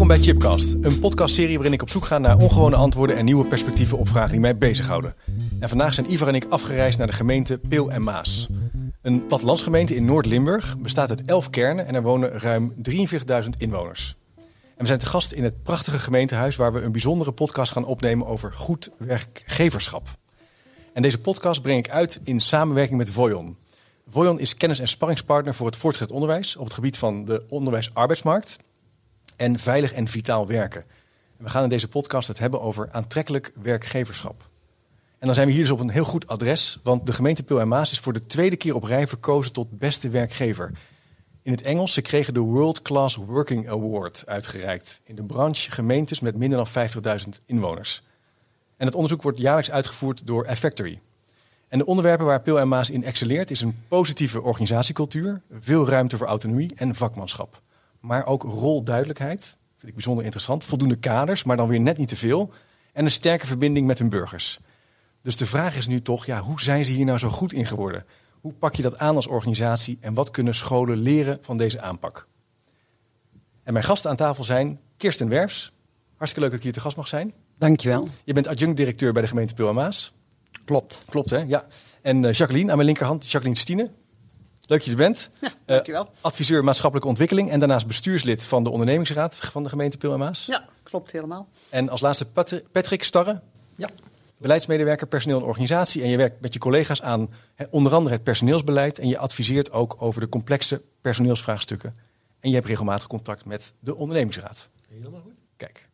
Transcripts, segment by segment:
Welkom bij Chipcast, een podcastserie waarin ik op zoek ga naar ongewone antwoorden en nieuwe perspectieven op vragen die mij bezighouden. En vandaag zijn Ivar en ik afgereisd naar de gemeente Peel en Maas. Een plattelandsgemeente in Noord-Limburg bestaat uit 11 kernen en er wonen ruim 43.000 inwoners. En we zijn te gast in het prachtige gemeentehuis waar we een bijzondere podcast gaan opnemen over goed werkgeverschap. En deze podcast breng ik uit in samenwerking met Voyon. Voyon is kennis- en sparringspartner voor het voortgezet onderwijs op het gebied van de onderwijs-arbeidsmarkt en veilig en vitaal werken. En we gaan in deze podcast het hebben over aantrekkelijk werkgeverschap. En dan zijn we hier dus op een heel goed adres, want de gemeente Pil en Maas is voor de tweede keer op rij verkozen tot beste werkgever. In het Engels, ze kregen de World Class Working Award uitgereikt in de branche gemeentes met minder dan 50.000 inwoners. En het onderzoek wordt jaarlijks uitgevoerd door Effectory. En de onderwerpen waar Pil en Maas in excelleert is een positieve organisatiecultuur, veel ruimte voor autonomie en vakmanschap. Maar ook rolduidelijkheid, vind ik bijzonder interessant, voldoende kaders, maar dan weer net niet te veel, en een sterke verbinding met hun burgers. Dus de vraag is nu toch, ja, hoe zijn ze hier nou zo goed in geworden? Hoe pak je dat aan als organisatie en wat kunnen scholen leren van deze aanpak? En mijn gasten aan tafel zijn Kirsten Werfs. Hartstikke leuk dat ik hier te gast mag zijn. Dankjewel. Je bent adjunct-directeur bij de gemeente Pil en Maas. Klopt. Klopt, hè? Ja. En uh, Jacqueline aan mijn linkerhand, Jacqueline Stine. Leuk dat je er bent. Ja, dankjewel. Uh, adviseur maatschappelijke ontwikkeling en daarnaast bestuurslid van de ondernemingsraad van de gemeente Pil en Maas. Ja, klopt helemaal. En als laatste Patrick Starre. Ja. Beleidsmedewerker personeel en organisatie. En je werkt met je collega's aan he, onder andere het personeelsbeleid. En je adviseert ook over de complexe personeelsvraagstukken. En je hebt regelmatig contact met de ondernemingsraad. Helemaal goed. Kijk,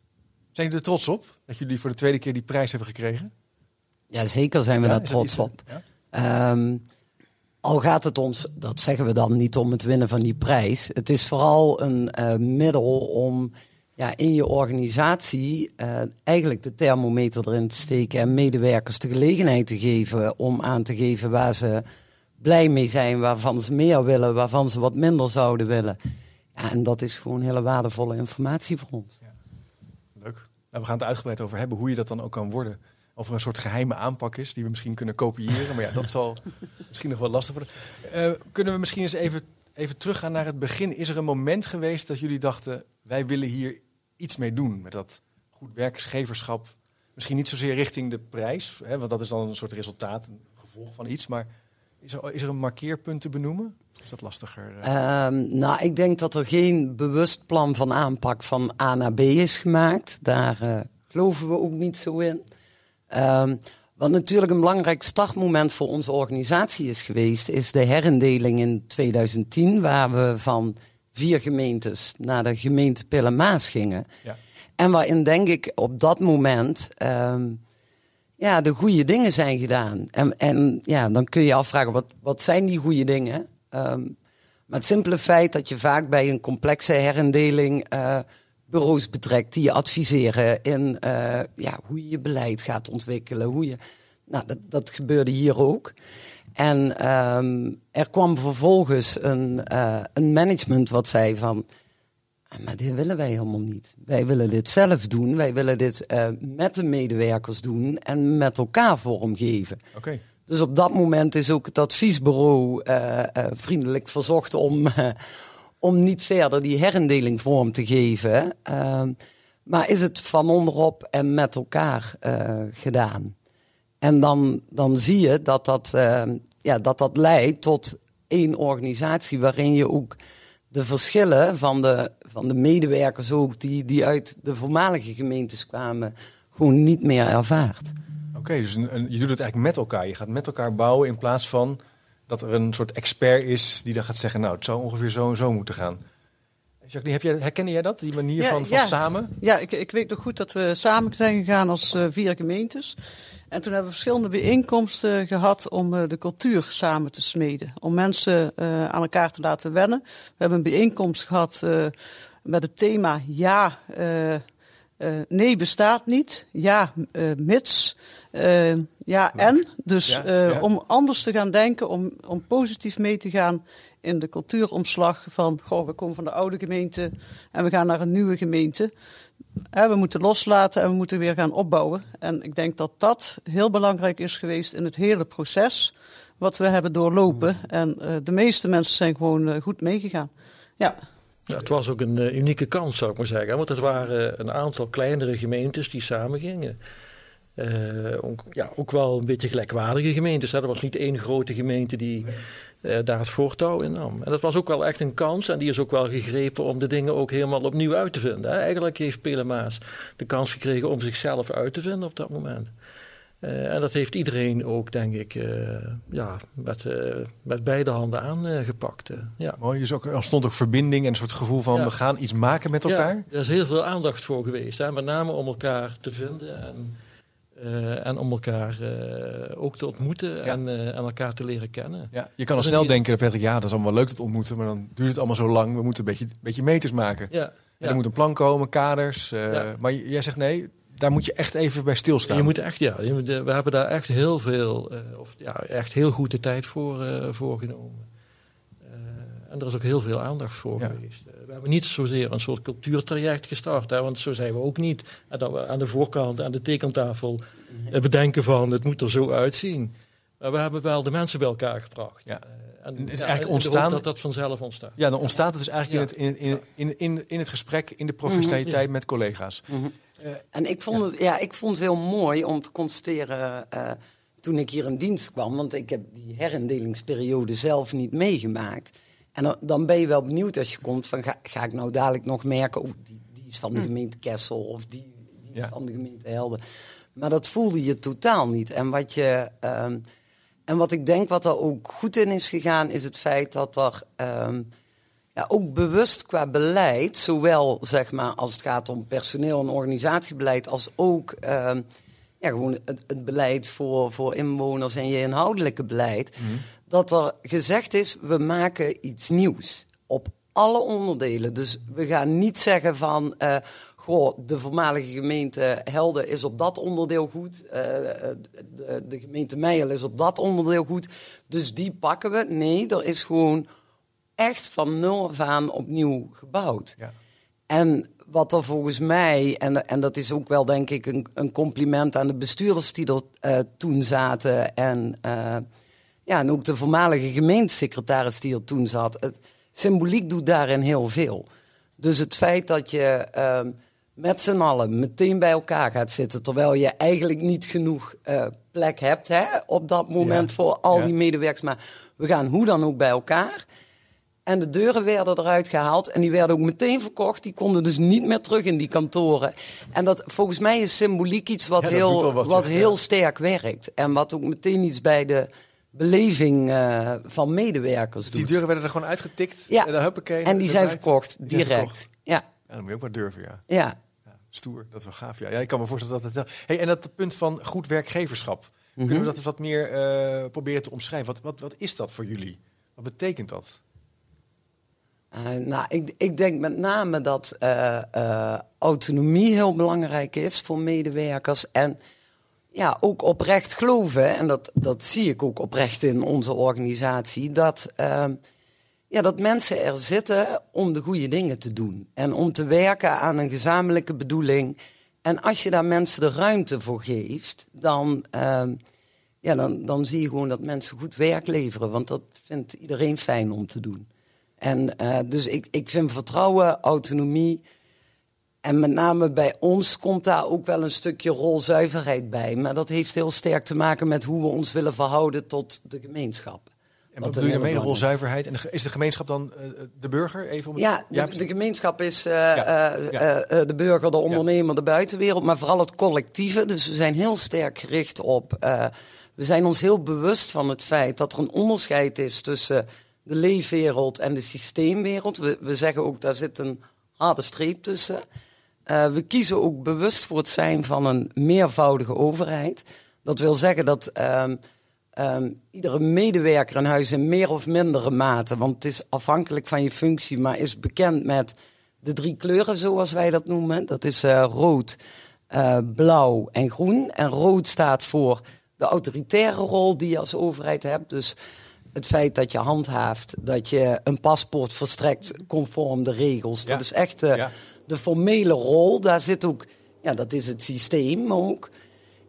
zijn jullie er trots op dat jullie voor de tweede keer die prijs hebben gekregen? Ja, zeker zijn we Ja, daar trots iets, op. ja? Ehm, al gaat het ons, dat zeggen we dan niet om het winnen van die prijs. Het is vooral een eh, middel om ja, in je organisatie eh, eigenlijk de thermometer erin te steken en medewerkers de gelegenheid te geven om aan te geven waar ze blij mee zijn, waarvan ze meer willen, waarvan ze wat minder zouden willen. Ja, en dat is gewoon hele waardevolle informatie voor ons. Leuk. Nou, we gaan het uitgebreid over hebben hoe je dat dan ook kan worden. Of er een soort geheime aanpak is die we misschien kunnen kopiëren. Maar ja, dat zal misschien nog wel lastig worden. Eh, kunnen we misschien eens even, even teruggaan naar het begin? Is er een moment geweest dat jullie dachten: wij willen hier iets mee doen met dat goed werkgeverschap? Misschien niet zozeer richting de prijs, hè, want dat is dan een soort resultaat, een gevolg van iets. Maar is er, is er een markeerpunt te benoemen? Is dat lastiger? eh? Ehm, nou, ik denk dat er geen bewust plan van aanpak van A naar B is gemaakt. Daar eh, geloven we ook niet zo in. Ehm, wat natuurlijk een belangrijk startmoment voor onze organisatie is geweest, is de herindeling in 2010, waar we van vier gemeentes naar de gemeente Pillenaas gingen. Ja. En waarin denk ik op dat moment ehm, ja, de goede dingen zijn gedaan. En, en ja, dan kun je je afvragen, wat, wat zijn die goede dingen? Ehm, maar het simpele feit dat je vaak bij een complexe herindeling eh, bureaus betrekt die je adviseren in eh, ja, hoe je je beleid gaat ontwikkelen. Hoe je, nou, dat, dat gebeurde hier ook. En ehm, er kwam vervolgens een, eh, een management wat zei van, "Ah, maar dit willen wij helemaal niet. Wij willen dit zelf doen. Wij willen dit eh, met de medewerkers doen en met elkaar vormgeven. Oké. Dus op dat moment is ook het adviesbureau vriendelijk verzocht om, om niet verder die herindeling vorm te geven. Ehm, maar is het van onderop en met elkaar eh, gedaan. En dan, dan zie je dat dat, ehm, ja, dat dat leidt tot één organisatie waarin je ook de verschillen van de, van de medewerkers ook die, die uit de voormalige gemeentes kwamen, gewoon niet meer ervaart. Oké, dus je doet het eigenlijk met elkaar. Je gaat met elkaar bouwen in plaats van dat er een soort expert is die dan gaat zeggen, nou, het zou ongeveer zo en zo moeten gaan. Jacqueline, heb jij, herkende jij dat, die manier Ja, van, van ja. samen? Ja, ik, ik weet nog goed dat we samen zijn gegaan als eh, vier gemeentes. En toen hebben we verschillende bijeenkomsten gehad om eh, de cultuur samen te smeden. Om mensen eh, aan elkaar te laten wennen. We hebben een bijeenkomst gehad eh, met het thema ja, eh, nee bestaat niet. Ja, eh, mits. Eh, ja, en. Dus Ja, ja. om anders te gaan denken, om, om positief mee te gaan in de cultuuromslag van, goh, we komen van de oude gemeente en we gaan naar een nieuwe gemeente. We moeten loslaten en we moeten weer gaan opbouwen. En ik denk dat dat heel belangrijk is geweest in het hele proces wat we hebben doorlopen. En eh, de meeste mensen zijn gewoon goed meegegaan. Ja, Ja, het was ook een uh, unieke kans, zou ik maar zeggen. Want het waren een aantal kleinere gemeentes die samengingen. Uh, ook, ja, ook wel een beetje gelijkwaardige gemeentes. Hè. Er was niet één grote gemeente die uh, daar het voortouw in nam. En dat was ook wel echt een kans. En die is ook wel gegrepen om de dingen ook helemaal opnieuw uit te vinden. Hè. Eigenlijk heeft Pelemaas de kans gekregen om zichzelf uit te vinden op dat moment. Uh, en dat heeft iedereen ook, denk ik, uh, ja, met, uh, met beide handen aangepakt. ja. Mooi, dus ook, er stond ook verbinding en een soort gevoel van we gaan iets maken met elkaar. Ja, er is heel veel aandacht voor geweest. Hè, met name om elkaar te vinden en, en om elkaar ook te ontmoeten ja. en, en, elkaar te leren kennen. Ja, je kan al snel denken, Patrick, ja, dat is allemaal leuk te ontmoeten, maar dan duurt het allemaal zo lang. We moeten een beetje, beetje meters maken. Ja. En er moet een plan komen, kaders. Maar jij zegt nee, daar moet je echt even bij stilstaan. Je moet echt, ja, we hebben daar echt heel veel, uh, of ja, echt heel goed de tijd voor, uh, voor genomen. Uh, en er is ook heel veel aandacht voor ja. geweest. we hebben niet zozeer een soort cultuurtraject gestart, hè, want zo zijn we ook niet. En dat we aan de voorkant, aan de tekentafel bedenken van het moet er zo uitzien. Maar we hebben wel de mensen bij elkaar gebracht. Ja. En het is ja, eigenlijk ontstaan dat dat vanzelf ontstaat. Ja, dan ontstaat het dus eigenlijk in, het, in, in, in, in het gesprek, in de professionaliteit met collega's. Mm -hmm. Uh, en ik vond, Het, ja, ik vond het heel mooi om te constateren uh, toen ik hier in dienst kwam, want ik heb die herindelingsperiode zelf niet meegemaakt. En dan, dan ben je wel benieuwd als je komt van ga, ga ik nou dadelijk nog merken, oh, die, die is van de gemeente Kessel of die, die is ja. van de gemeente Helden. Maar dat voelde je totaal niet. En wat, je, um, en wat ik denk wat er ook goed in is gegaan, is het feit dat er... Um, ja, ook bewust qua beleid, zowel zeg maar, als het gaat om personeel en organisatiebeleid, als ook uh, ja, gewoon het, het, beleid voor, voor inwoners en je inhoudelijke beleid, mm. dat er gezegd is, we maken iets nieuws op alle onderdelen. Dus we gaan niet zeggen van, uh, goh, de voormalige gemeente Helden is op dat onderdeel goed, uh, de, de gemeente Meijel is op dat onderdeel goed, dus die pakken we. Nee, er is gewoon echt van nul af aan opnieuw gebouwd. Ja. En wat er volgens mij, en, en dat is ook wel denk ik een, een compliment aan de bestuurders die er uh, toen zaten. En, uh, ja, en ook de voormalige gemeentesecretaris die er toen zat. Het, symboliek doet daarin heel veel. Dus het feit dat je uh, met z'n allen meteen bij elkaar gaat zitten, terwijl je eigenlijk niet genoeg plek hebt hè, op dat moment ja. voor al Ja. die medewerkers. Maar we gaan hoe dan ook bij elkaar. En de deuren werden eruit gehaald en die werden ook meteen verkocht. Die konden dus niet meer terug in die kantoren. En dat volgens mij is symboliek iets wat, Ja, heel, wat, wat, zeg, heel ja. sterk werkt. En wat ook meteen iets bij de beleving eh, van medewerkers Dus die doet. deuren werden er gewoon uitgetikt. Ja. En, dan huppakee, en die zijn verkocht, Die zijn direct. verkocht. Ja, Ja, dan moet je ook maar durven, ja. ja. ja. Stoer, dat is wel gaaf. Ja. ja, ik kan me voorstellen dat het wel... Hey, en dat punt van goed werkgeverschap. Mhm. Kunnen we dat eens wat meer eh, proberen te omschrijven? Wat, wat, wat is dat voor jullie? Wat betekent dat? Eh, nou, ik, ik denk met name dat eh, eh, autonomie heel belangrijk is voor medewerkers. En ja, ook oprecht geloven, en dat, dat zie ik ook oprecht in onze organisatie, dat, ehm, ja, dat mensen er zitten om de goede dingen te doen. En om te werken aan een gezamenlijke bedoeling. En als je daar mensen de ruimte voor geeft, dan, ehm, ja, dan, dan zie je gewoon dat mensen goed werk leveren. Want dat vindt iedereen fijn om te doen. En eh, dus ik, ik vind vertrouwen, autonomie. En met name bij ons komt daar ook wel een stukje rolzuiverheid bij. Maar dat heeft heel sterk te maken met hoe we ons willen verhouden tot de gemeenschap. En Wat wat een bedoel je daarmee? Rolzuiverheid? En is de gemeenschap dan eh, de burger? Even om Ja, de, de gemeenschap is eh, Ja, eh, ja. eh, eh, de burger, de ondernemer, de buitenwereld, maar vooral het collectieve. Dus we zijn heel sterk gericht op. eh, we zijn ons heel bewust van het feit dat er een onderscheid is tussen de leefwereld en de systeemwereld. We, we zeggen ook, daar zit een harde streep tussen. Eh, we kiezen ook bewust voor het zijn van een meervoudige overheid. Dat wil zeggen dat ehm, ehm, iedere medewerker in huis in meer of mindere mate, want het is afhankelijk van je functie, maar is bekend met de drie kleuren zoals wij dat noemen. Dat is eh, rood, eh, blauw en groen. En rood staat voor de autoritaire rol die je als overheid hebt. Dus het feit dat je handhaaft, dat je een paspoort verstrekt conform de regels. Ja. Dat is echt eh, Ja. de formele rol. Daar zit ook, ja, dat is het systeem ook.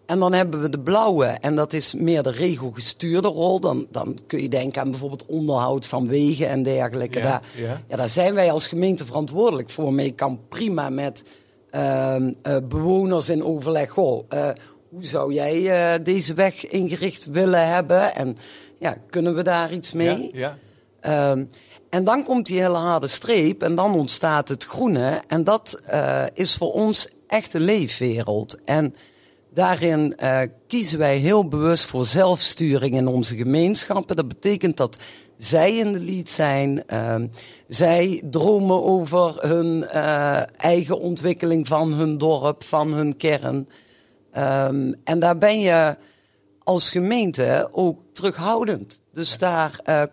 En dan hebben we de blauwe, en dat is meer de regelgestuurde rol. Dan, dan kun je denken aan bijvoorbeeld onderhoud van wegen en dergelijke. Ja, daar, ja. daar zijn wij als gemeente verantwoordelijk voor. Maar je kan prima met ehm, eh, bewoners in overleg. Goh, eh, hoe zou jij deze weg ingericht willen hebben? En ja, kunnen we daar iets mee? Ja, ja. Ehm, en dan komt die hele harde streep en dan ontstaat het groene. En dat eh, is voor ons echt een leefwereld. En daarin eh, kiezen wij heel bewust voor zelfsturing in onze gemeenschappen. Dat betekent dat zij in de lead zijn. Ehm, zij dromen over hun eh, eigen ontwikkeling van hun dorp, van hun kern. Ehm, en daar ben je als gemeente ook terughoudend. Dus daar, eh,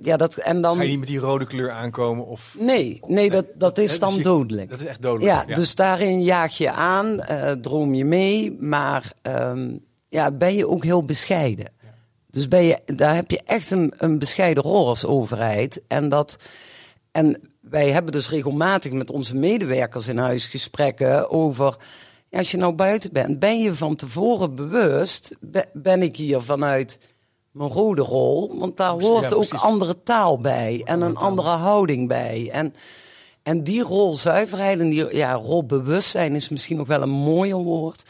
ja, dat en dan. Ga je niet met die rode kleur aankomen? Of... Nee, nee, dat, dat is dus dan dodelijk. Dat is echt dodelijk. Ja, dus daarin jaag je aan, eh, droom je mee, maar ehm, ja, ben je ook heel bescheiden. Dus ben je, daar heb je echt een, een bescheiden rol als overheid. En, dat, en wij hebben dus regelmatig met onze medewerkers in huis gesprekken over. Als je nou buiten bent, ben je van tevoren bewust, be- ben ik hier vanuit mijn rode rol? Want daar Ja, hoort ook andere taal bij en een andere houding bij. En, en die rolzuiverheid en die ja, rolbewustzijn is misschien nog wel een mooier woord.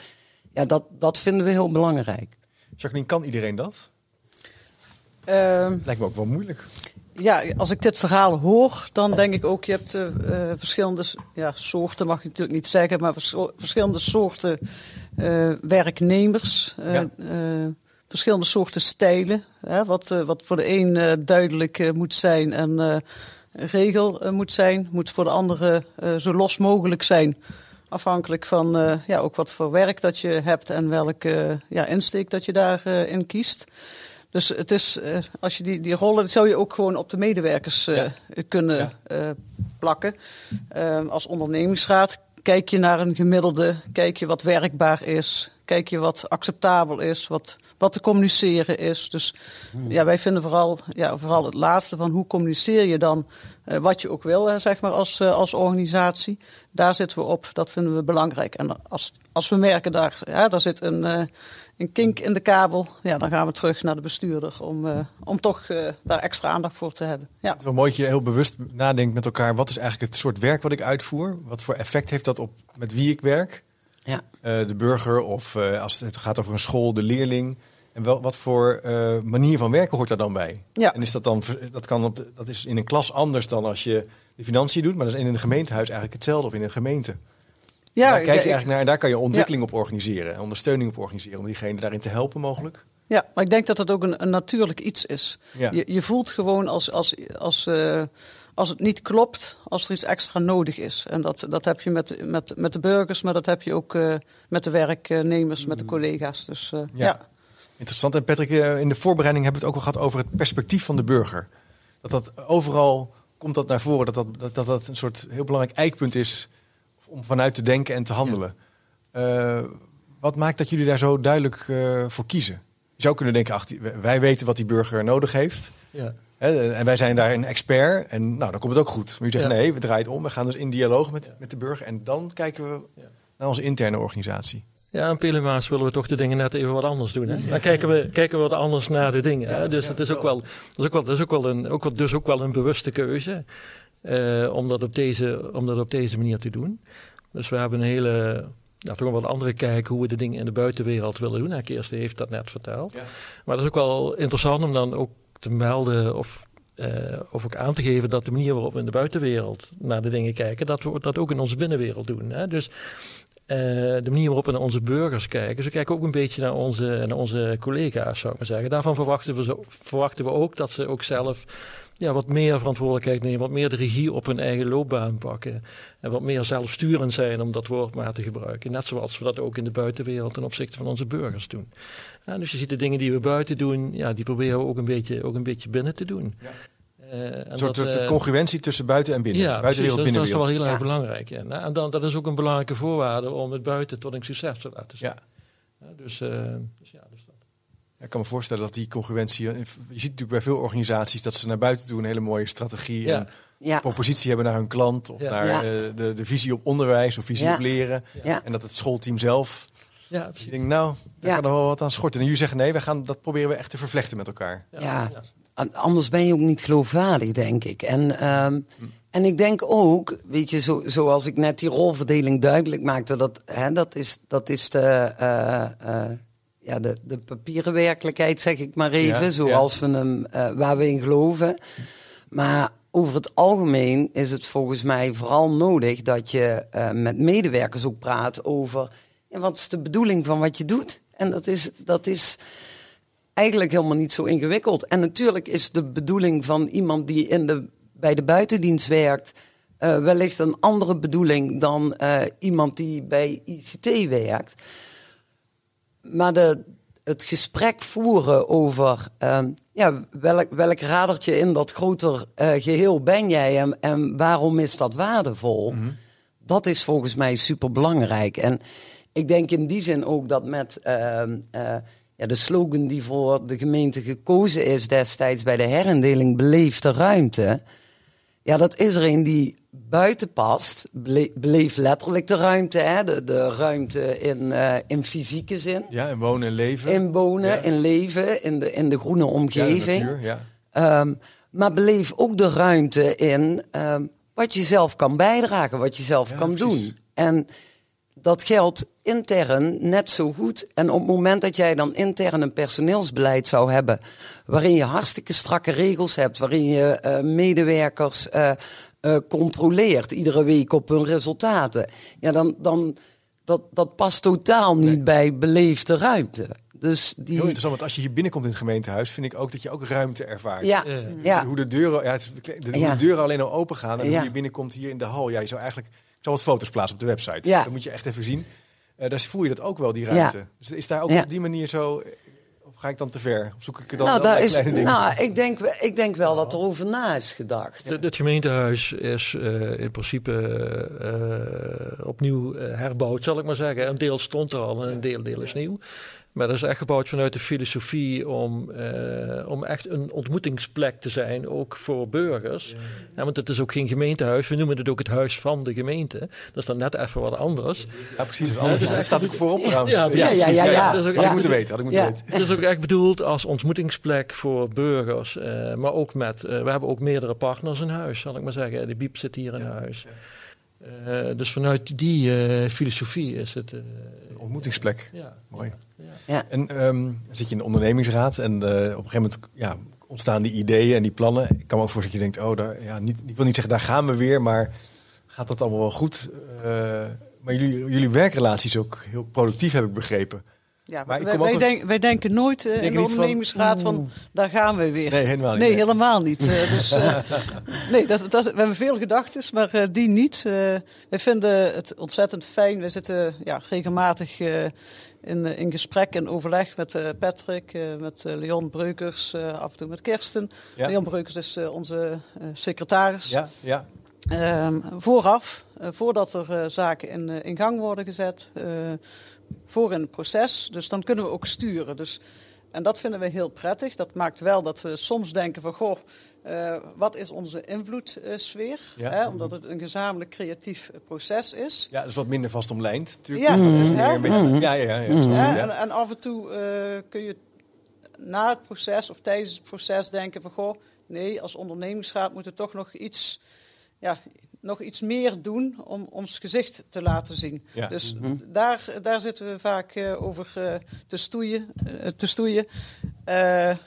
Ja, dat, dat vinden we heel belangrijk. Jacqueline, kan iedereen dat? Ehm, Lijkt me ook wel moeilijk. Ja, als ik dit verhaal hoor, dan denk ik ook, je hebt eh, eh, verschillende ja, soorten, mag ik natuurlijk niet zeggen, maar vers- verschillende soorten eh, werknemers, Ja. verschillende soorten stijlen. Hè, wat, wat voor de een duidelijk moet zijn en regel moet zijn, moet voor de andere zo los mogelijk zijn. Afhankelijk van ja, ook wat voor werk dat je hebt en welke ja, insteek dat je daarin in kiest. Dus het is, eh, als je die, die rollen, zou je ook gewoon op de medewerkers eh, kunnen Ja. eh, plakken. Als ondernemingsraad kijk je naar een gemiddelde, kijk je wat werkbaar is, kijk je wat acceptabel is, wat, wat te communiceren is. Dus ja, wij vinden vooral, ja, vooral het laatste van hoe communiceer je dan eh, wat je ook wil, zeg maar, als, eh, als organisatie. Daar zitten we op, dat vinden we belangrijk. En als, als we merken daar, ja, daar zit een, eh, een kink in de kabel, ja, dan gaan we terug naar de bestuurder om, om toch daar extra aandacht voor te hebben. Ja. Het is wel mooi dat je heel bewust nadenkt met elkaar. Wat is eigenlijk het soort werk wat ik uitvoer? Wat voor effect heeft dat op met wie ik werk? Ja. Eh, de burger of eh, als het gaat over een school, de leerling. En wel, wat voor eh, manier van werken hoort daar dan bij? Ja. En is dat dan, dat, kan op de- dat is in een klas anders dan als je de financiën doet, maar dat is in een gemeentehuis eigenlijk hetzelfde of in een gemeente. Ja, daar kijk je eigenlijk naar en daar kan je ontwikkeling op organiseren en ondersteuning op organiseren om diegene daarin te helpen mogelijk. Ja, maar ik denk dat het ook een, een natuurlijk iets is. Ja. Je, je voelt gewoon als, als, als, als het niet klopt, als er iets extra nodig is. En dat, dat heb je met, met, met de burgers, maar dat heb je ook eh, met de werknemers, met de collega's. Dus eh, Mm. Ja. ja. Interessant. En Patrick, eh, in de voorbereiding hebben we het ook al gehad over het perspectief van de burger. Dat dat overal komt dat naar voren, dat dat, dat, dat, dat een soort heel belangrijk eikpunt is om vanuit te denken en te handelen. Eh, wat maakt dat jullie daar zo duidelijk eh, voor kiezen? Je zou kunnen denken, ach, wij weten wat die burger nodig heeft. Ja. Hè, en wij zijn daar een expert en nou, dan komt het ook goed. Maar u zegt Ja. nee, we draaien het om. We gaan dus in dialoog met, met de burger en dan kijken we Ja. naar onze interne organisatie. Ja, in Pelemaas willen we toch de dingen net even wat anders doen. Hè? Dan kijken we, kijken we wat anders naar de dingen. Hè? Dus dat is ook wel, dat is ook wel, dat is ook wel een, ook, wel- dus ook wel een bewuste keuze eh, om, dat op deze, om dat op deze manier te doen. Dus we hebben een hele, nou, toch wel een andere kijk hoe we de dingen in de buitenwereld willen doen. Nou, Kirsten heeft dat net verteld. Ja. Maar dat is ook wel interessant om dan ook te melden of, eh, of ook aan te geven dat de manier waarop we in de buitenwereld naar de dingen kijken, dat we dat ook in onze binnenwereld doen. Hè? Dus eh, de manier waarop we naar onze burgers kijken. Ze kijken ook een beetje naar onze, onze collega's, zou ik maar zeggen. Daarvan verwachten we, zo, verwachten we ook dat ze ook zelf ja, wat meer verantwoordelijkheid nemen, wat meer de regie op hun eigen loopbaan pakken. En wat meer zelfsturend zijn, om dat woord maar te gebruiken. Net zoals we dat ook in de buitenwereld ten opzichte van onze burgers doen. Ja, dus je ziet de dingen die we buiten doen, ja, die proberen we ook een beetje, ook een beetje binnen te doen. Ja. Eh, en Een soort dat, soort eh, congruentie tussen buiten en binnen. ja, precies. Buitenwereld, Dat, dat is toch wel binnenwereld. heel erg Ja. belangrijk. Ja. Nou, en dan, dat is ook een belangrijke voorwaarde om het buiten tot een succes te laten zijn. Ja. Ja, dus, eh, dus ja, dus dat. Ja, ik kan me voorstellen dat die congruentie... Je ziet natuurlijk bij veel organisaties dat ze naar buiten toe een hele mooie strategie Ja. en Ja, propositie hebben naar hun klant. Of Ja. naar Ja. eh, de, de visie op onderwijs of visie Ja. op leren. ja. En dat het schoolteam zelf Ja, Je precies. denkt, nou, daar Ja. kan er wel wat aan schorten. En jullie zeggen, nee, we gaan, dat proberen we echt te vervlechten met elkaar. Ja. An- Anders ben je ook niet geloofwaardig, denk ik. En, ehm, en ik denk ook, weet je, zo, zoals ik net die rolverdeling duidelijk maakte, dat, hè, dat, is, dat is de, eh, eh, ja, de, de papieren werkelijkheid, zeg ik maar even, Ja, zoals we hem, eh, waar we in geloven. Maar over het algemeen is het volgens mij vooral nodig dat je eh, met medewerkers ook praat over ja, wat is de bedoeling van wat je doet. En dat is, dat is eigenlijk helemaal niet zo ingewikkeld. En natuurlijk is de bedoeling van iemand die in de, bij de buitendienst werkt, eh, wellicht een andere bedoeling dan eh, iemand die bij ICT werkt. Maar de, het gesprek voeren over ehm, ja, welk, welk radertje in dat groter eh, geheel ben jij en, en waarom is dat waardevol? Dat is volgens mij super belangrijk. En ik denk in die zin ook dat met ehm, eh, ja, de slogan die voor de gemeente gekozen is destijds bij de herindeling beleefde ruimte. Ja, dat is er een die buiten past. Bele- Beleef letterlijk de ruimte, hè? De, de ruimte in, eh, in fysieke zin. Ja, en wonen en leven. In wonen, Ja. in leven, in de, in de groene Ja, de omgeving. natuur, ja. Ehm, maar beleef ook de ruimte in ehm, wat je zelf kan bijdragen, wat je zelf Ja, kan precies. doen. En dat geldt intern net zo goed. En op het moment dat jij dan intern een personeelsbeleid zou hebben, waarin je hartstikke strakke regels hebt, waarin je eh, medewerkers eh, eh, controleert iedere week op hun resultaten, ja, dan, dan dat, dat past totaal niet bij beleefde ruimte. Dus die, Heel interessant, want als je hier binnenkomt in het gemeentehuis, vind ik ook dat je ook ruimte ervaart. ja, Ja. ja. Hoe de deuren, ja, het is, de, hoe Ja. de deuren alleen al open gaan en Ja. hoe je binnenkomt hier in de hal. Ja, je zou eigenlijk, ik zal wat foto's plaatsen op de website. Ja. Dat moet je echt even zien. Eh, daar voel je dat ook wel, die ruimte. Dus is daar ook Ja. op die manier zo, eh, of ga ik dan te ver? Of zoek ik het dan nou, daar is, kleine dingen? nou ik, denk, ik denk wel dat er over na is gedacht. Het, het gemeentehuis is eh, in principe eh, opnieuw eh, herbouwd, zal ik maar zeggen. Een deel stond er al en een deel, deel is nieuw. Maar dat is echt gebouwd vanuit de filosofie om, eh, om echt een ontmoetingsplek te zijn, ook voor burgers. Ja, want het is ook geen gemeentehuis, we noemen het ook het huis van de gemeente. Dat is dan net even wat anders. Ja, precies. Dat, is anders. dat staat ook voorop trouwens. Ja, Ja, ja, ja, ja. Dat is ook Had ik echt moeten weten, had ik moeten weten. Het is ook echt bedoeld als ontmoetingsplek voor burgers. eh, maar ook met, eh, we hebben ook meerdere partners in huis, zal ik maar zeggen. De Biep zit hier in huis. Dus vanuit die filosofie is het. Ontmoetingsplek. ja. Mooi. Ja. En ehm, zit je in de ondernemingsraad en eh, op een gegeven moment ja, ontstaan die ideeën en die plannen. Ik kan me ook voorstellen dat je denkt, oh, daar, ja, niet, ik wil niet zeggen daar gaan we weer, maar gaat dat allemaal wel goed? Eh, maar jullie, jullie werkrelatie is ook heel productief, heb ik begrepen. Ja, Maar wij, wij, denk- wij denken nooit eh, in de van, ondernemingsraad van, oeh. daar gaan we weer. Nee, helemaal niet. Nee, Nee. helemaal niet. Dus, nee, dat, dat, we hebben veel gedachten, maar die niet. Wij vinden het ontzettend fijn. We zitten ja, regelmatig in, eh, in gesprek en overleg met eh, Patrick, eh, met Leon Breukers, af en toe met Kirsten. Ja. Leon Breukers is onze secretaris. Ja, ja. Ehm, vooraf, voordat er zaken in, in gang worden gezet, voor in het proces. Dus dan kunnen we ook sturen. Dus, en dat vinden we heel prettig. Dat maakt wel dat we soms denken van, goh, eh, wat is onze invloedssfeer? Ja. Hè, omdat het een gezamenlijk creatief eh, proces is. ja, dat is wat minder vast omlijnd natuurlijk. Ja, Dat is mhm. meer een beetje- ja, ja, ja. ja, absoluut, Hè, ja. en, en af en toe eh, kun je na het proces of tijdens het proces denken van, goh, nee, als ondernemingsraad moeten we toch nog iets, ja, nog iets meer doen om ons gezicht te laten zien. Ja. Dus daar, daar zitten we vaak eh, over eh, te stoeien. eh, te stoeien.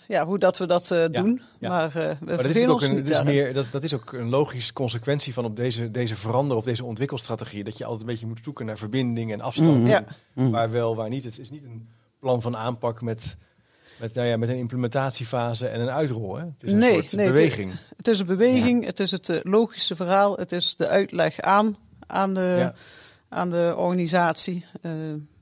Ja, hoe dat we dat Ja, doen. ja. Maar we Maar dat is, ook een, dat, is meer, dat, dat is ook een logische consequentie van op deze, deze verander of deze ontwikkelstrategie. Dat je altijd een beetje moet zoeken naar verbinding en afstand. Ja. Waar wel, waar niet. Het is niet een plan van aanpak met, met, nou ja, met een implementatiefase en een uitrol. Hè? Het is een Nee, soort nee, het- beweging. Het is een beweging, het is het eh, logische verhaal, het is de uitleg aan, aan, de, Ja. aan de organisatie. Eh,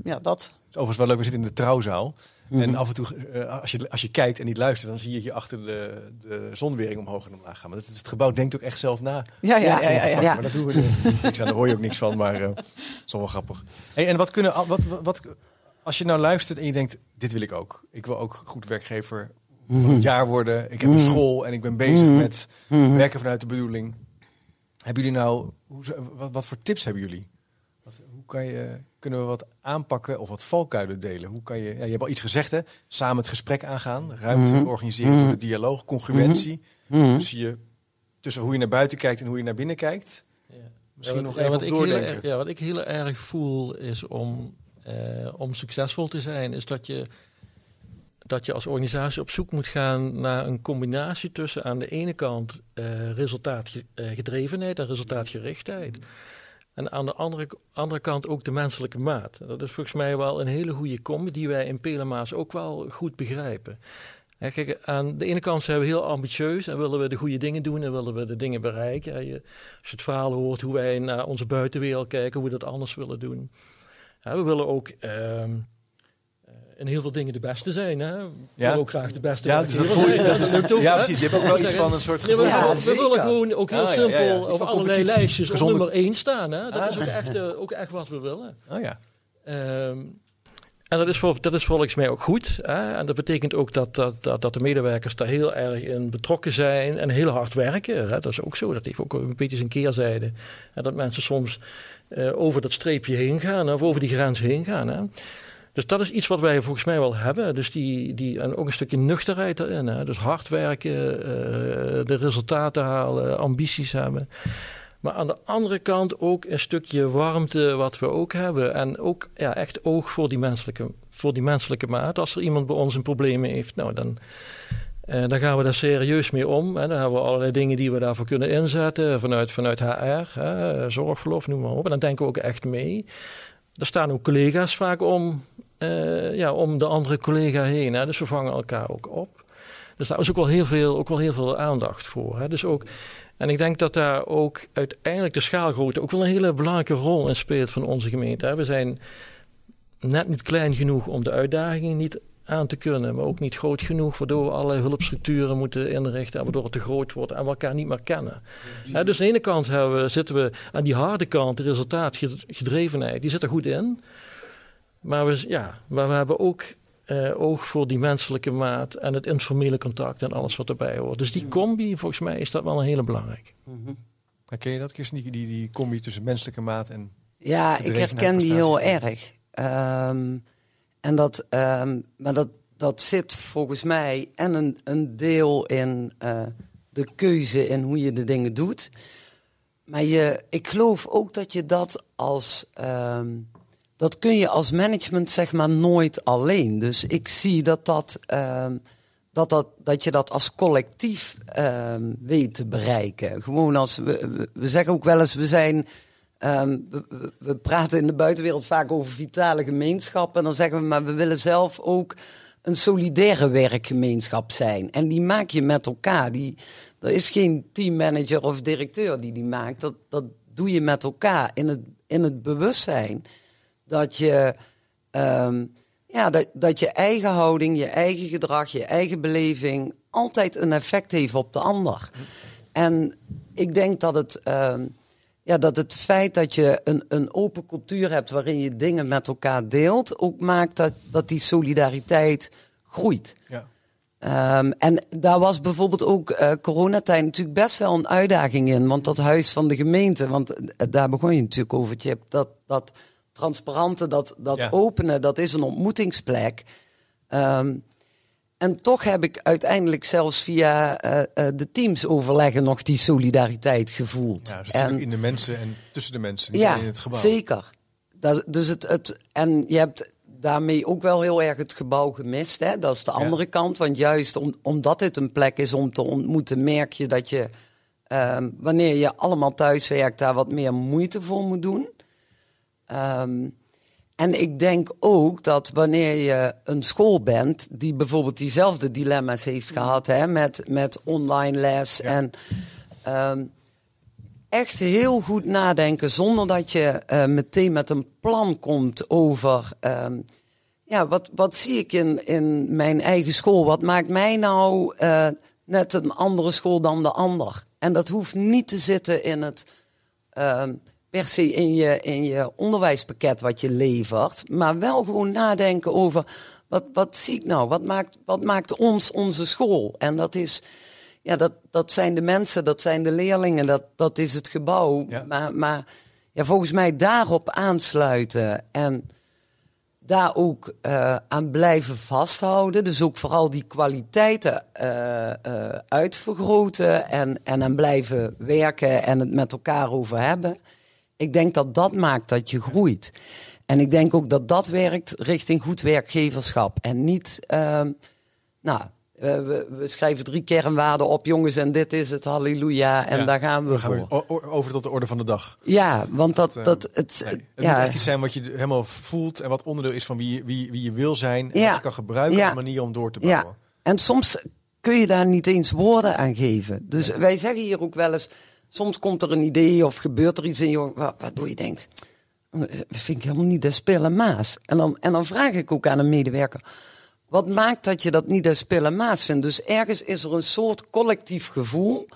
ja, dat. Het is overigens wel leuk, we zitten in de trouwzaal. Mhm. En af en toe, eh, als, je, als je kijkt en niet luistert, dan zie je hier achter de, de zonwering omhoog en omlaag gaan. Maar dat, het gebouw denkt ook echt zelf na. Ja, ja, ja. Ja, ja, ja, ja. Maar dat doen we niks aan, daar hoor je ook niks van, maar eh dat is wel grappig. Hey, en wat kunnen, wat, wat, als je nou luistert en je denkt, dit wil ik ook. Ik wil ook goed werkgever van het jaar worden. Ik heb een school en ik ben bezig met werken vanuit de bedoeling. Hebben jullie nou, hoe, wat, wat voor tips hebben jullie? Wat, hoe kan je, kunnen we wat aanpakken of wat valkuilen delen? Hoe kan je, ja, je hebt al iets gezegd hè, samen het gesprek aangaan, ruimte Mhm. organiseren voor Mhm. de dialoog, congruentie Mhm. tussen, je, tussen hoe je naar buiten kijkt en hoe je naar binnen kijkt. Ja. Misschien Ja, nog wat- even ja, wat ik heel ja, wat ik heel erg voel is om, om succesvol te zijn, is dat je, dat je als organisatie op zoek moet gaan naar een combinatie tussen aan de ene kant eh resultaatgedrevenheid en resultaatgerichtheid. En aan de andere, andere kant ook de menselijke maat. Dat is volgens mij wel een hele goede combi die wij in Pelemaas ook wel goed begrijpen. Hè, kijk, aan de ene kant zijn we heel ambitieus en willen we de goede dingen doen en willen we de dingen bereiken. Als je het verhaal hoort hoe wij naar onze buitenwereld kijken, hoe we dat anders willen doen. We willen ook ehm, eh, in heel veel dingen de beste zijn. Hè? We willen ook graag de beste Ja, dus dat werkgever voel je. zijn. Dat is ja, precies. Je hebt ook wel iets van een soort gevoel. Ja, we willen gewoon ook heel Ah, simpel op allerlei lijstjes op nummer 1 staan. Hè? Dat Ah. is ook echt, eh, ook echt wat we willen. Oh ja. Ehm, en dat is, volgens mij ook goed. Hè? En dat betekent ook dat, dat, dat, dat de medewerkers daar heel erg in betrokken zijn en heel hard werken. Hè? Dat is ook zo. Dat heeft ook een beetje zijn keerzijde. En dat mensen soms eh, over dat streepje heen gaan of over die grens heen gaan. Hè? Dus dat is iets wat wij volgens mij wel hebben. Dus die, die, en ook een stukje nuchterheid erin. Hè? Dus hard werken, eh, de resultaten halen, ambities hebben. Maar aan de andere kant ook een stukje warmte wat we ook hebben. En ook ja, echt oog voor die, menselijke, voor die menselijke maat. Als er iemand bij ons een probleem heeft, nou dan, eh, dan gaan we daar serieus mee om. En dan hebben we allerlei dingen die we daarvoor kunnen inzetten. Vanuit, vanuit HR, zorgverlof, noem maar op. En dan denken we ook echt mee. Er staan ook collega's vaak om, eh, ja, om de andere collega heen. Hè. Dus we vangen elkaar ook op. Dus daar is ook wel heel veel, ook wel heel veel aandacht voor. Hè. Dus ook, en ik denk dat daar ook uiteindelijk de schaalgrootte ook wel een hele belangrijke rol in speelt van onze gemeente. We zijn net niet klein genoeg om de uitdagingen niet aan te kunnen, maar ook niet groot genoeg, waardoor we allerlei hulpstructuren moeten inrichten, en waardoor het te groot wordt en we elkaar niet meer kennen. Dus aan de ene kant we, zitten we aan die harde kant, de resultaatgedrevenheid, die zit er goed in. Maar we, ja, maar we hebben ook eh, oog voor die menselijke maat en het informele contact en alles wat erbij hoort. Dus die combi, volgens mij, is dat wel een hele belangrijke. Mhm. Herken je dat, Kirsten? Die, die, die combi tussen menselijke maat en... Ja, ik herken die heel erg. Ehm, en dat, ehm, maar dat, dat zit volgens mij en een, een deel in eh, de keuze in hoe je de dingen doet. Maar je, ik geloof ook dat je dat als. ehm, dat kun je als management zeg maar nooit alleen. Dus ik zie dat, dat, ehm, dat, dat, dat je dat als collectief ehm, weet te bereiken. Gewoon als we, we, zeggen ook wel eens, we zijn. ehm, we praten in de buitenwereld vaak over vitale gemeenschappen. En dan zeggen we, maar we willen zelf ook een solidaire werkgemeenschap zijn. En die maak je met elkaar. Die, er is geen teammanager of directeur die die maakt. Dat, dat doe je met elkaar in het, in het bewustzijn dat je, ehm, ja, dat, dat je eigen houding, je eigen gedrag, je eigen beleving altijd een effect heeft op de ander. En ik denk dat het, ehm, ja, dat het feit dat je een, een open cultuur hebt waarin je dingen met elkaar deelt, ook maakt dat, dat die solidariteit groeit. Ja. Ehm, en daar was bijvoorbeeld ook eh coronatijd natuurlijk best wel een uitdaging in. Want dat huis van de gemeente, want eh, daar begon je natuurlijk over, Chip. Dat, dat transparante, dat, dat Ja. openen, dat is een ontmoetingsplek. Ehm, en toch heb ik uiteindelijk zelfs via eh, eh, de teams overleggen nog die solidariteit gevoeld. Ja, dus zit in de mensen en tussen de mensen, niet ja, in het gebouw. zeker. Dat, dus het, het, en je hebt daarmee ook wel heel erg het gebouw gemist. Hè? Dat is de andere kant. Want juist om, omdat dit een plek is om te ontmoeten, merk je dat je, ehm, wanneer je allemaal thuis werkt, daar wat meer moeite voor moet doen. Ehm, en ik denk ook dat wanneer je een school bent, die bijvoorbeeld diezelfde dilemma's heeft gehad hè, met, met online les Ja. en ehm, echt heel goed nadenken zonder dat je eh, meteen met een plan komt over. ehm, ja, wat, wat zie ik in, in mijn eigen school? Wat maakt mij nou eh, net een andere school dan de ander? En dat hoeft niet te zitten in het. Per se in je, in je onderwijspakket wat je levert. Maar wel gewoon nadenken over. Wat, wat zie ik nou? Wat maakt, wat maakt ons onze school? En dat is. Ja, dat, dat zijn de mensen, dat zijn de leerlingen, dat, dat is het gebouw. Ja. Maar, maar ja, volgens mij daarop aansluiten en daar ook eh, aan blijven vasthouden. Dus ook vooral die kwaliteiten uh, uh, uitvergroten en, en aan blijven werken en het met elkaar over hebben. Ik denk dat dat maakt dat je groeit. En ik denk ook dat dat werkt richting goed werkgeverschap. En niet, ehm, nou, we, we, schrijven drie kernwaarden op, jongens, en dit is het, halleluja, en daar gaan we voor. over tot de orde van de dag. Ja, want dat... dat, het, het ja. moet echt iets zijn wat je helemaal voelt en wat onderdeel is van wie, wie, wie je wil zijn. En wat je kan gebruiken als manier om door te bouwen. Ja. En soms kun je daar niet eens woorden aan geven. Dus wij zeggen hier ook wel eens, soms komt er een idee of gebeurt er iets in je waardoor je denkt, dat vind ik helemaal niet de spille maas. En dan, en dan vraag ik ook aan een medewerker, wat maakt dat je dat niet de spille maas vindt? Dus ergens is er een soort collectief gevoel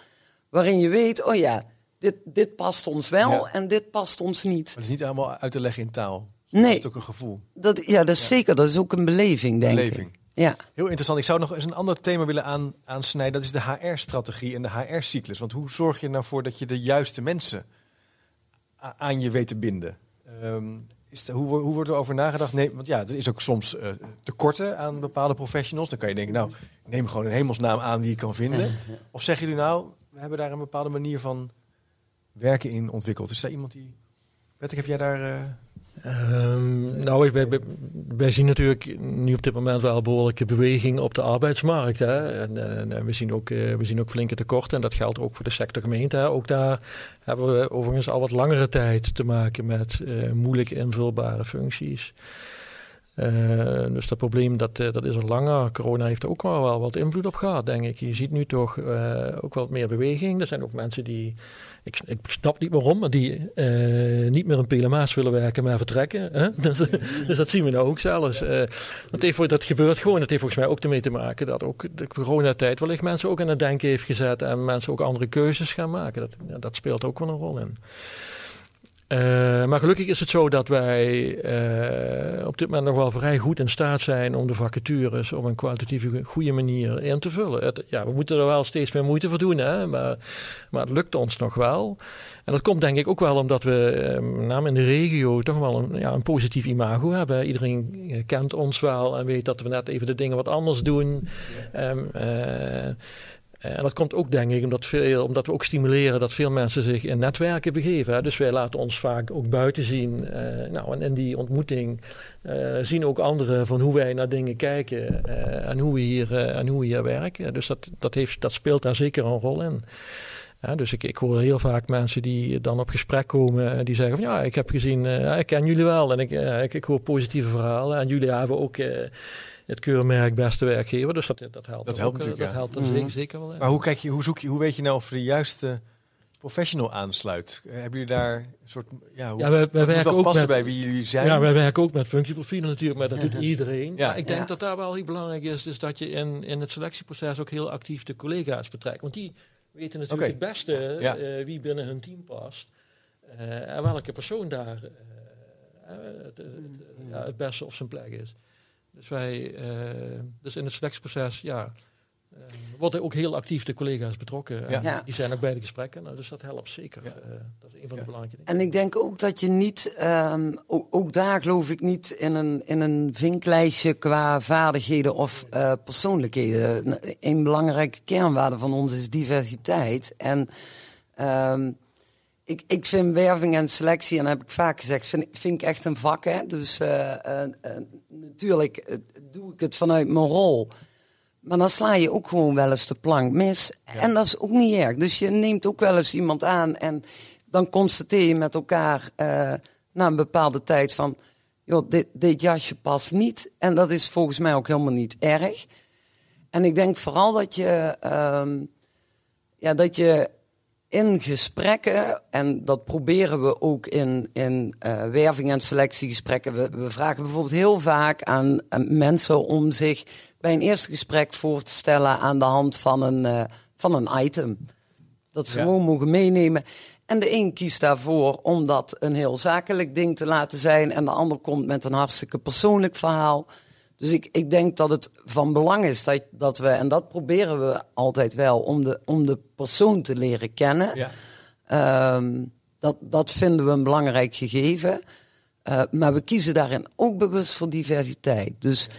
waarin je weet, oh ja, dit, dit past ons wel en dit past ons niet. Maar het is niet allemaal uit te leggen in taal. Nee. Dat is ook een gevoel. Dat, ja, dat is zeker. Dat is ook een beleving, denk beleving. ik. Ja. Heel interessant. Ik zou nog eens een ander thema willen aan, aansnijden. Dat is de HR-strategie en de HR-cyclus. Want hoe zorg je nou voor dat je de juiste mensen aan je weet te binden? Um, is hoe, hoe wordt er over nagedacht? Nee, want ja, er is ook soms uh, tekorten aan bepaalde professionals. Dan kan je denken, nou, neem gewoon een hemelsnaam aan die je kan vinden. Of zeggen jullie nou, we hebben daar een bepaalde manier van werken in ontwikkeld. Is daar iemand die... Wettek, heb jij daar... Uh... Um, nou, wij, zien natuurlijk nu op dit moment wel behoorlijke beweging op de arbeidsmarkt. Hè? En, en we, zien ook, uh, we zien ook flinke tekorten en dat geldt ook voor de sector gemeente. Ook daar hebben we overigens al wat langere tijd te maken met uh, moeilijk invulbare functies. Dus dat probleem dat, dat is al langer. Corona heeft er ook wel, wel wat invloed op gehad, denk ik. Je ziet nu toch ook wat meer beweging. Er zijn ook mensen die ik, ik snap niet waarom, maar die uh, niet meer een PLMA's willen werken, maar vertrekken. Hè? Dus, dus, dat zien we nou ook zelfs. Uh, dat, heeft, dat gebeurt gewoon. Dat heeft volgens mij ook ermee te maken dat ook de coronatijd wellicht mensen ook aan het denken heeft gezet en mensen ook andere keuzes gaan maken. Dat, ja, dat speelt ook wel een rol in. Uh, maar gelukkig is het zo dat wij uh, op dit moment nog wel vrij goed in staat zijn om de vacatures op een kwalitatieve goede manier in te vullen. Het, ja, we moeten er wel steeds meer moeite voor doen, hè? Maar, maar het lukt ons nog wel. En dat komt denk ik ook wel omdat we, uh, met name in de regio, toch wel een, ja, een positief imago hebben. Iedereen kent ons wel en weet dat we net even de dingen wat anders doen. Ja. Um, eh, en dat komt ook, denk ik, omdat, veel, omdat we ook stimuleren dat veel mensen zich in netwerken begeven. Hè. Dus wij laten ons vaak ook buiten zien. Uh, nou, en in die ontmoeting uh, zien ook anderen van hoe wij naar dingen kijken en, hoe we hier, en hoe we hier werken. Dus dat, dat, heeft, dat speelt daar zeker een rol in. Dus ik, ik hoor heel vaak mensen die dan op gesprek komen en die zeggen van ja, ik heb gezien, ik ken jullie wel en ik, ik, ik, hoor positieve verhalen en jullie hebben ook het keurmerk beste werkgever. Dus dat, dat helpt. Dat helpt ook, natuurlijk. Dat helpt er zeker, zeker wel. In. Maar hoe kijk je, hoe zoek je, hoe weet je nou of de juiste professional aansluit? Hebben jullie daar een soort, ja, hoe, ja wij, wij werken ook passen met, bij wie jullie zijn? Ja, wij werken ook met functieprofielen natuurlijk, maar dat doet iedereen. Ja. Maar ik denk dat daar wel heel belangrijk is, is dat je in, in het selectieproces ook heel actief de collega's betrekt. Want die weten natuurlijk het beste uh, wie binnen hun team past uh, en welke persoon daar uh, het, het, het, beste op zijn plek is. Dus wij, uh, dus in het selectieproces, ja, uh, worden ook heel actief de collega's betrokken. Ja. Die zijn ook bij de gesprekken. Nou, dus dat helpt zeker. Ja. Uh, dat is een van de belangrijke dingen. En ik denk ook dat je niet, um, ook, ook, daar geloof ik niet in een, in een vinklijstje qua vaardigheden of persoonlijkheden. Een belangrijke kernwaarde van ons is diversiteit. En um, ik, ik vind werving en selectie, en dat heb ik vaak gezegd, vind, vind ik echt een vak. Hè? Dus uh, uh, uh, natuurlijk doe ik het vanuit mijn rol. Maar dan sla je ook gewoon wel eens de plank mis. En dat is ook niet erg. Dus je neemt ook wel eens iemand aan en dan constateer je met elkaar na een bepaalde tijd van... joh, dit, dit jasje past niet. En dat is volgens mij ook helemaal niet erg. En ik denk vooral dat je... Ehm, ja, dat je in gesprekken, en dat proberen we ook in, in uh, werving- en selectiegesprekken. We, we, vragen bijvoorbeeld heel vaak aan, mensen om zich bij een eerste gesprek voor te stellen aan de hand van een, uh, van een item. Dat ze gewoon mogen meenemen. En de een kiest daarvoor om dat een heel zakelijk ding te laten zijn, en de ander komt met een hartstikke persoonlijk verhaal. Dus ik, ik denk dat het van belang is dat, dat we, en dat proberen we altijd wel, om de, om de persoon te leren kennen. Ja. Um, dat, dat vinden we een belangrijk gegeven. Uh, maar we kiezen daarin ook bewust voor diversiteit. Dus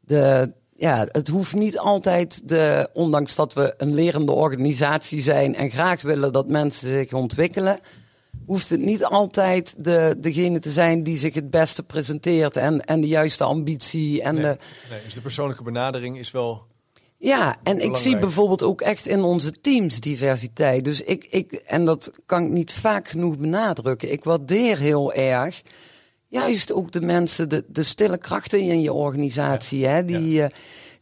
de, ja, het hoeft niet altijd, de, ondanks dat we een lerende organisatie zijn en graag willen dat mensen zich ontwikkelen, hoeft het niet altijd de, degene te zijn die zich het beste presenteert en, en de juiste ambitie. En nee, de, nee, dus de persoonlijke benadering is wel. Ja, en ik zie bijvoorbeeld ook echt in onze teams diversiteit. Dus ik, ik, en dat kan ik niet vaak genoeg benadrukken. Ik waardeer heel erg juist ook de mensen, de, de stille krachten in je organisatie, hè, die, uh,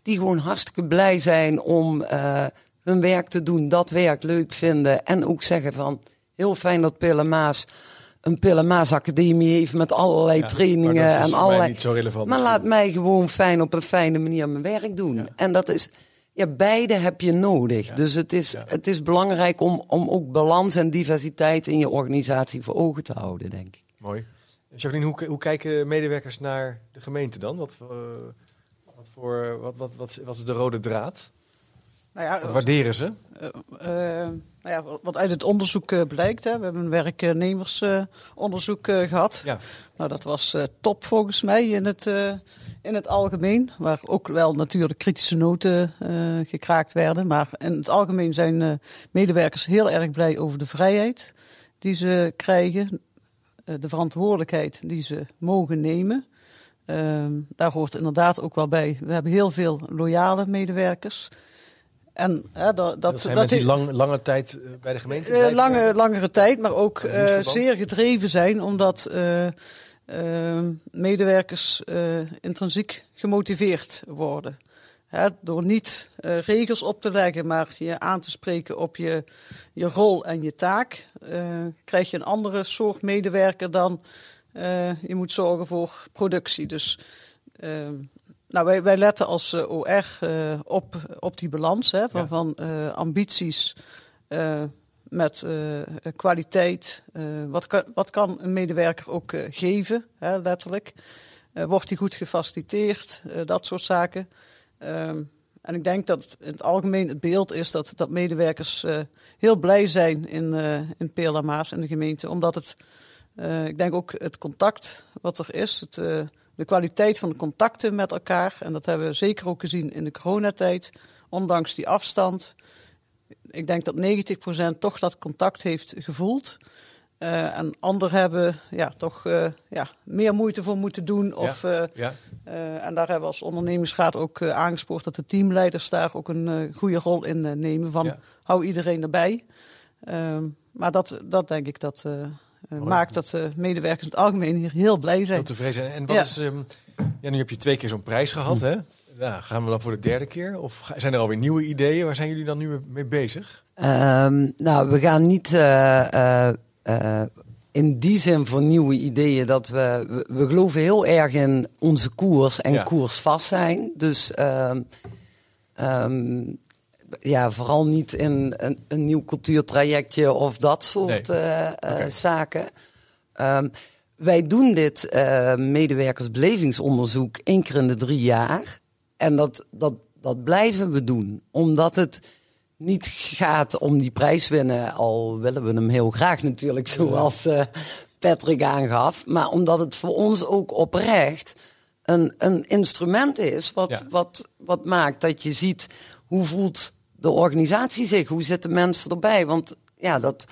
die gewoon hartstikke blij zijn om uh, hun werk te doen, dat werk leuk vinden en ook zeggen van heel fijn dat Pille Maas een Pille Maas Academie heeft met allerlei ja, trainingen en allerlei. Niet zo relevant maar laat mij gewoon fijn op een fijne manier mijn werk doen. Ja. En dat is. Ja, beide heb je nodig. Ja. Dus het is, het is belangrijk om, om ook balans en diversiteit in je organisatie voor ogen te houden, denk ik. Mooi. Jacqueline, hoe, hoe kijken medewerkers naar de gemeente dan? Wat, uh, wat, voor, wat, wat, wat, wat is de rode draad? Nou ja, wat waarderen ze? Uh, uh, nou ja, wat uit het onderzoek blijkt, hè, we hebben een werknemersonderzoek gehad. Ja. Nou, dat was top volgens mij in het, in het algemeen. Waar ook wel natuurlijk kritische noten gekraakt werden. Maar in het algemeen zijn medewerkers heel erg blij over de vrijheid die ze krijgen. Eh, de verantwoordelijkheid die ze mogen nemen. Ehm, daar hoort inderdaad ook wel bij. We hebben heel veel loyale medewerkers. En, dat, dat, dat zijn dat die lang, lange tijd eh, bij de gemeente uh, lange, Langere tijd, maar ook zeer gedreven zijn, omdat medewerkers intrinsiek gemotiveerd worden. Door niet regels op te leggen, maar je aan te spreken op je, je rol en je taak, krijg je een andere soort medewerker dan je moet zorgen voor productie. Dus nou, wij, wij letten als OR op, op die balans hè, van, ja. van ambities met kwaliteit. wat, kan, wat kan een medewerker ook geven, hè, letterlijk? wordt hij goed gefaciliteerd? dat soort zaken. Um, en ik denk dat in het algemeen het beeld is dat, dat medewerkers heel blij zijn in, in PLA Maas en de gemeente. Omdat het, ik denk ook het contact wat er is, het, de kwaliteit van de contacten met elkaar. En dat hebben we zeker ook gezien in de coronatijd, ondanks die afstand. Ik denk dat 90% toch dat contact heeft gevoeld. Uh, en anderen hebben ja, toch uh, ja, meer moeite voor moeten doen. Of, ja, uh, ja. en daar hebben we als ondernemingsraad ook aangespoord dat de teamleiders daar ook een goede rol in nemen. Van ja. hou iedereen erbij. Ehm, maar dat, dat denk ik dat maakt dat medewerkers in het algemeen hier heel blij zijn. Heel tevreden zijn. En wat is, um, ja, nu heb je twee keer zo'n prijs gehad. Hm. Hè? Ja, gaan we dan voor de derde keer? Of zijn er alweer nieuwe ideeën? Waar zijn jullie dan nu mee bezig? Um, nou, we gaan niet uh, in die zin voor nieuwe ideeën dat we, we, we, geloven heel erg in onze koers en ja. koersvast zijn. Dus um, um, ja, vooral niet in een, een, nieuw cultuurtrajectje of dat soort nee. uh, okay. uh, zaken. Um, wij doen dit uh, medewerkersbelevingsonderzoek één keer in de drie jaar. En dat, dat, dat blijven we doen, omdat het niet gaat om die prijs winnen, al willen we hem heel graag natuurlijk, zoals uh, Patrick aangaf, maar omdat het voor ons ook oprecht een, een instrument is wat, ja. wat, wat maakt dat je ziet hoe voelt de organisatie zich, hoe zitten mensen erbij, want ja, dat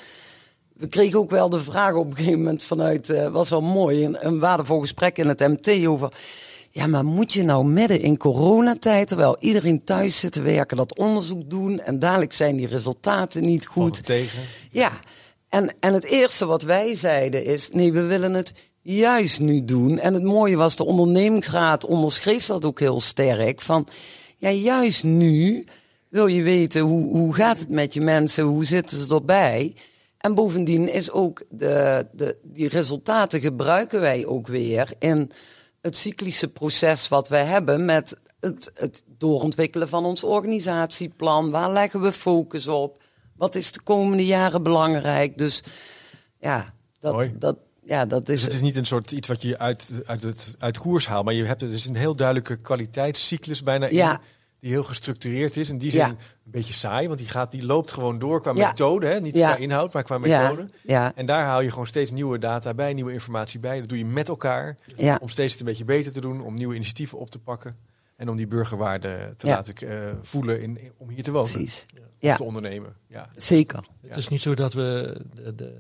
we kregen ook wel de vraag op een gegeven moment vanuit, uh, was wel mooi, een, een waardevol gesprek in het MT over ja, maar moet je nou midden in coronatijd, terwijl iedereen thuis zit te werken, dat onderzoek doen en dadelijk zijn die resultaten niet goed. tegen. Ja, en, en het eerste wat wij zeiden is, nee, we willen het juist nu doen. En het mooie was, de ondernemingsraad onderschreef dat ook heel sterk, van ja, juist nu wil je weten hoe, hoe gaat het met je mensen, hoe zitten ze erbij. En bovendien is ook de, de, die resultaten gebruiken wij ook weer in het cyclische proces wat wij hebben met het, het doorontwikkelen van ons organisatieplan. Waar leggen we focus op? Wat is de komende jaren belangrijk? Dus ja, dat, dat, ja, dat is. Dus het is niet een soort iets wat je uit, uit, het, uit koers haalt, maar je hebt er dus een heel duidelijke kwaliteitscyclus bijna in. Die heel gestructureerd is. In die zin Ja. een beetje saai, want die, gaat, die loopt gewoon door qua Ja. methode. Hè? Niet Ja. qua inhoud, maar qua methode. ja, En daar haal je gewoon steeds nieuwe data bij, nieuwe informatie bij. Dat doe je met elkaar ja. om steeds het een beetje beter te doen, om nieuwe initiatieven op te pakken. En om die burgerwaarde te Ja. laten eh, voelen in, in- om hier te wonen. Precies. Of Ja. te ondernemen. Ja. Zeker. Het is niet zo dat we de, de,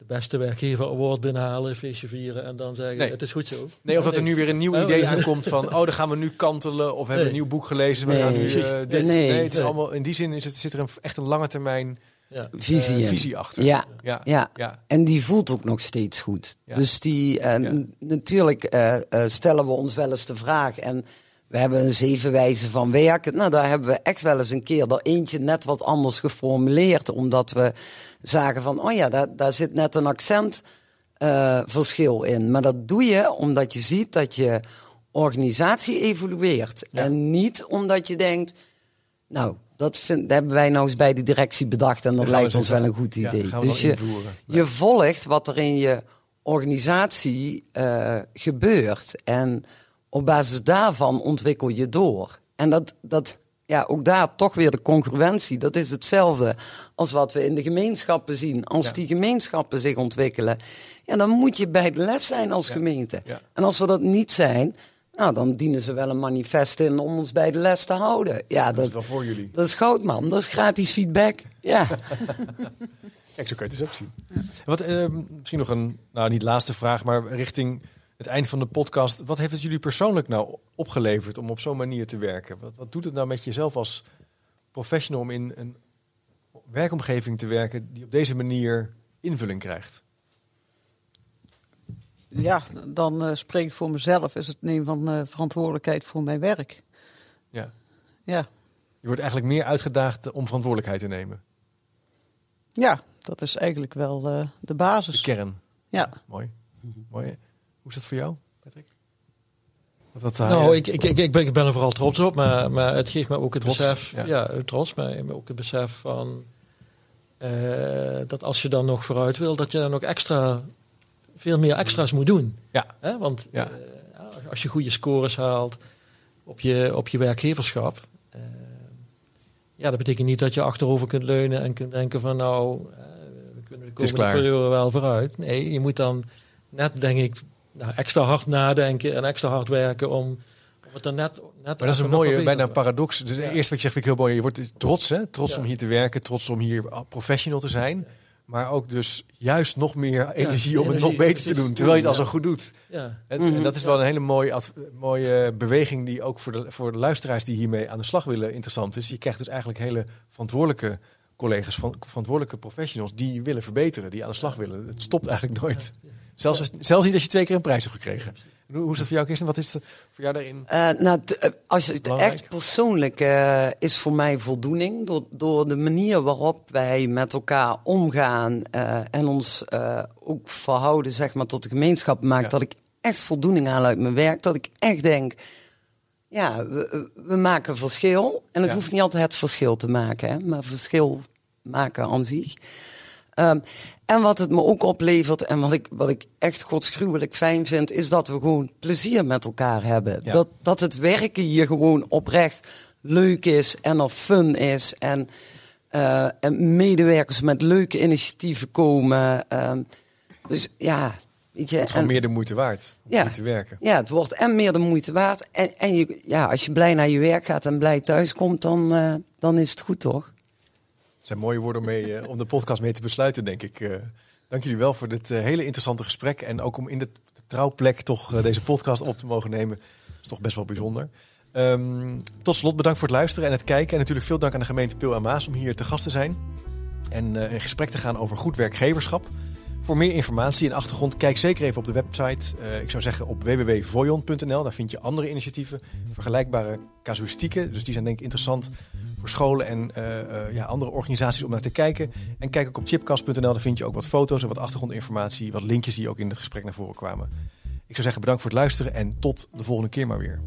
de beste werkgever award binnenhalen, feestje vieren en dan zeggen Nee. het is goed zo. Nee, of dat er nu weer een nieuw Oh, idee ja. aankomt van, oh, dan gaan we nu kantelen. Of we hebben een nieuw boek gelezen, we Nee. gaan nu eh, dit. Nee, Nee. het is allemaal, in die zin is het, zit er een, echt een lange termijn Ja. Visie. eh, in. visie achter. Ja, Ja. ja. Ja. En die voelt ook nog steeds goed. Ja. Dus die, Ja. n- natuurlijk eh, eh, stellen we ons wel eens de vraag. En we hebben een zeven wijzen van werken. Nou, daar hebben we echt wel eens een keer er eentje net wat anders geformuleerd. Omdat we zagen van, oh ja, daar, daar zit net een accentverschil in. Maar dat doe je omdat je ziet dat je organisatie evolueert. Ja. En niet omdat je denkt, nou, dat, vind, dat hebben wij nou eens bij de directie bedacht. En dat lijkt ons wel een goed idee. dus je, je volgt wat er in je organisatie eh, gebeurt. En op basis daarvan ontwikkel je door. En dat, dat, ja, ook daar toch weer de congruentie. Dat is hetzelfde als wat we in de gemeenschappen zien. Als Ja. die gemeenschappen zich ontwikkelen, ja, dan moet je bij de les zijn als Ja. gemeente. Ja. En als we dat niet zijn, nou, dan dienen ze wel een manifest in om ons bij de les te houden. Ja, Dat is wel voor jullie. dat is goud, man. Dat is gratis feedback. Ja. Kijk, zo kan je het dus ook zien. En Wat, eh, misschien nog een, nou niet laatste vraag, maar richting het eind van de podcast. Wat heeft het jullie persoonlijk nou opgeleverd om op zo'n manier te werken? Wat, wat doet het nou met jezelf als professional om in een werkomgeving te werken die op deze manier invulling krijgt? Ja, dan eh, spreek ik voor mezelf. Is het nemen van eh, verantwoordelijkheid voor mijn werk. Ja. Ja. Je wordt eigenlijk meer uitgedaagd om verantwoordelijkheid te nemen. ja, dat is eigenlijk wel eh, de De basis. kern. Ja. Mooi. Mooi. Hoe is dat voor jou, Patrick? Nou, eh, ik, ik, ik, ik ben, ik ben er vooral trots op, maar, maar het geeft me ook het Trots, besef. ja. Ja, trots, maar ook het besef van eh, dat als je dan nog vooruit wil, dat je dan ook extra, veel meer extra's moet doen. Ja. Hè? Want Ja. eh, als je goede scores haalt op je, op je werkgeverschap, ja, dat betekent niet dat je achterover kunt leunen en kunt denken van nou, we kunnen de komende periode wel vooruit. Nee, je moet dan net, denk ik, nou, extra hard nadenken en extra hard werken om, om het dan net, net Maar dat is een mooie, bijna een paradox. Dus Ja. Eerst wat je zegt vind ik heel mooi. Je wordt dus trots, hè? Trots Ja. om hier te werken, trots om hier professional te zijn. Maar ook dus juist nog meer energie om het energie, nog beter te doen. Terwijl je het al zo goed doet. Ja, En, Mhm. en dat is wel een hele mooie, ad- mooie beweging die ook voor de, voor de luisteraars die hiermee aan de slag willen interessant is. Je krijgt dus eigenlijk hele verantwoordelijke collega's, van, verantwoordelijke professionals die willen verbeteren, die aan de slag willen. Het stopt eigenlijk nooit. Zelfs, als, zelfs niet als je twee keer een prijs hebt gekregen. En Hoe, hoe is dat voor jou, Kirsten? Wat is het voor jou daarin? Eh, nou, eh, als je het Belangrijk. echt persoonlijk eh, is voor mij voldoening door, door de manier waarop wij met elkaar omgaan en ons ook verhouden zeg maar, tot de gemeenschap maakt Ja. dat ik echt voldoening haal uit mijn werk. Dat ik echt denk, ja, we, we maken verschil. En het Ja. hoeft niet altijd het verschil te maken, hè, maar verschil maken aan zich. Ehm, en wat het me ook oplevert en wat ik, wat ik echt godsgruwelijk fijn vind, is dat we gewoon plezier met elkaar hebben. Ja. Dat, dat het werken hier gewoon oprecht leuk is en er fun is. En, eh, en medewerkers met leuke initiatieven komen. Ehm, dus ja, weet je. Het is gewoon en- meer de moeite waard om Ja. te werken. ja, het wordt en meer de moeite waard. En, en je, ja, als je blij naar je werk gaat en blij thuis komt, dan, eh, dan is het goed, toch? Het zijn mooie woorden om, mee, eh, om de podcast mee te besluiten, denk ik. Eh, dank jullie wel voor dit eh, hele interessante gesprek. En ook om in de, trouwplek toch deze podcast op te mogen nemen. Dat is toch best wel bijzonder. Ehm, tot slot bedankt voor het luisteren en het kijken. En natuurlijk veel dank aan de gemeente Pil en Maas om hier te gast te zijn. En eh, in gesprek te gaan over goed werkgeverschap. Voor meer informatie en achtergrond, kijk zeker even op de website. Ik zou zeggen op www.voyon.nl. Daar vind je andere initiatieven, vergelijkbare casuïstieken. Dus die zijn denk ik interessant voor scholen en eh, eh, ja, andere organisaties om naar te kijken. En kijk ook op chipcast.nl, daar vind je ook wat foto's en wat achtergrondinformatie, wat linkjes die ook in het gesprek naar voren kwamen. Ik zou zeggen bedankt voor het luisteren en tot de volgende keer maar weer.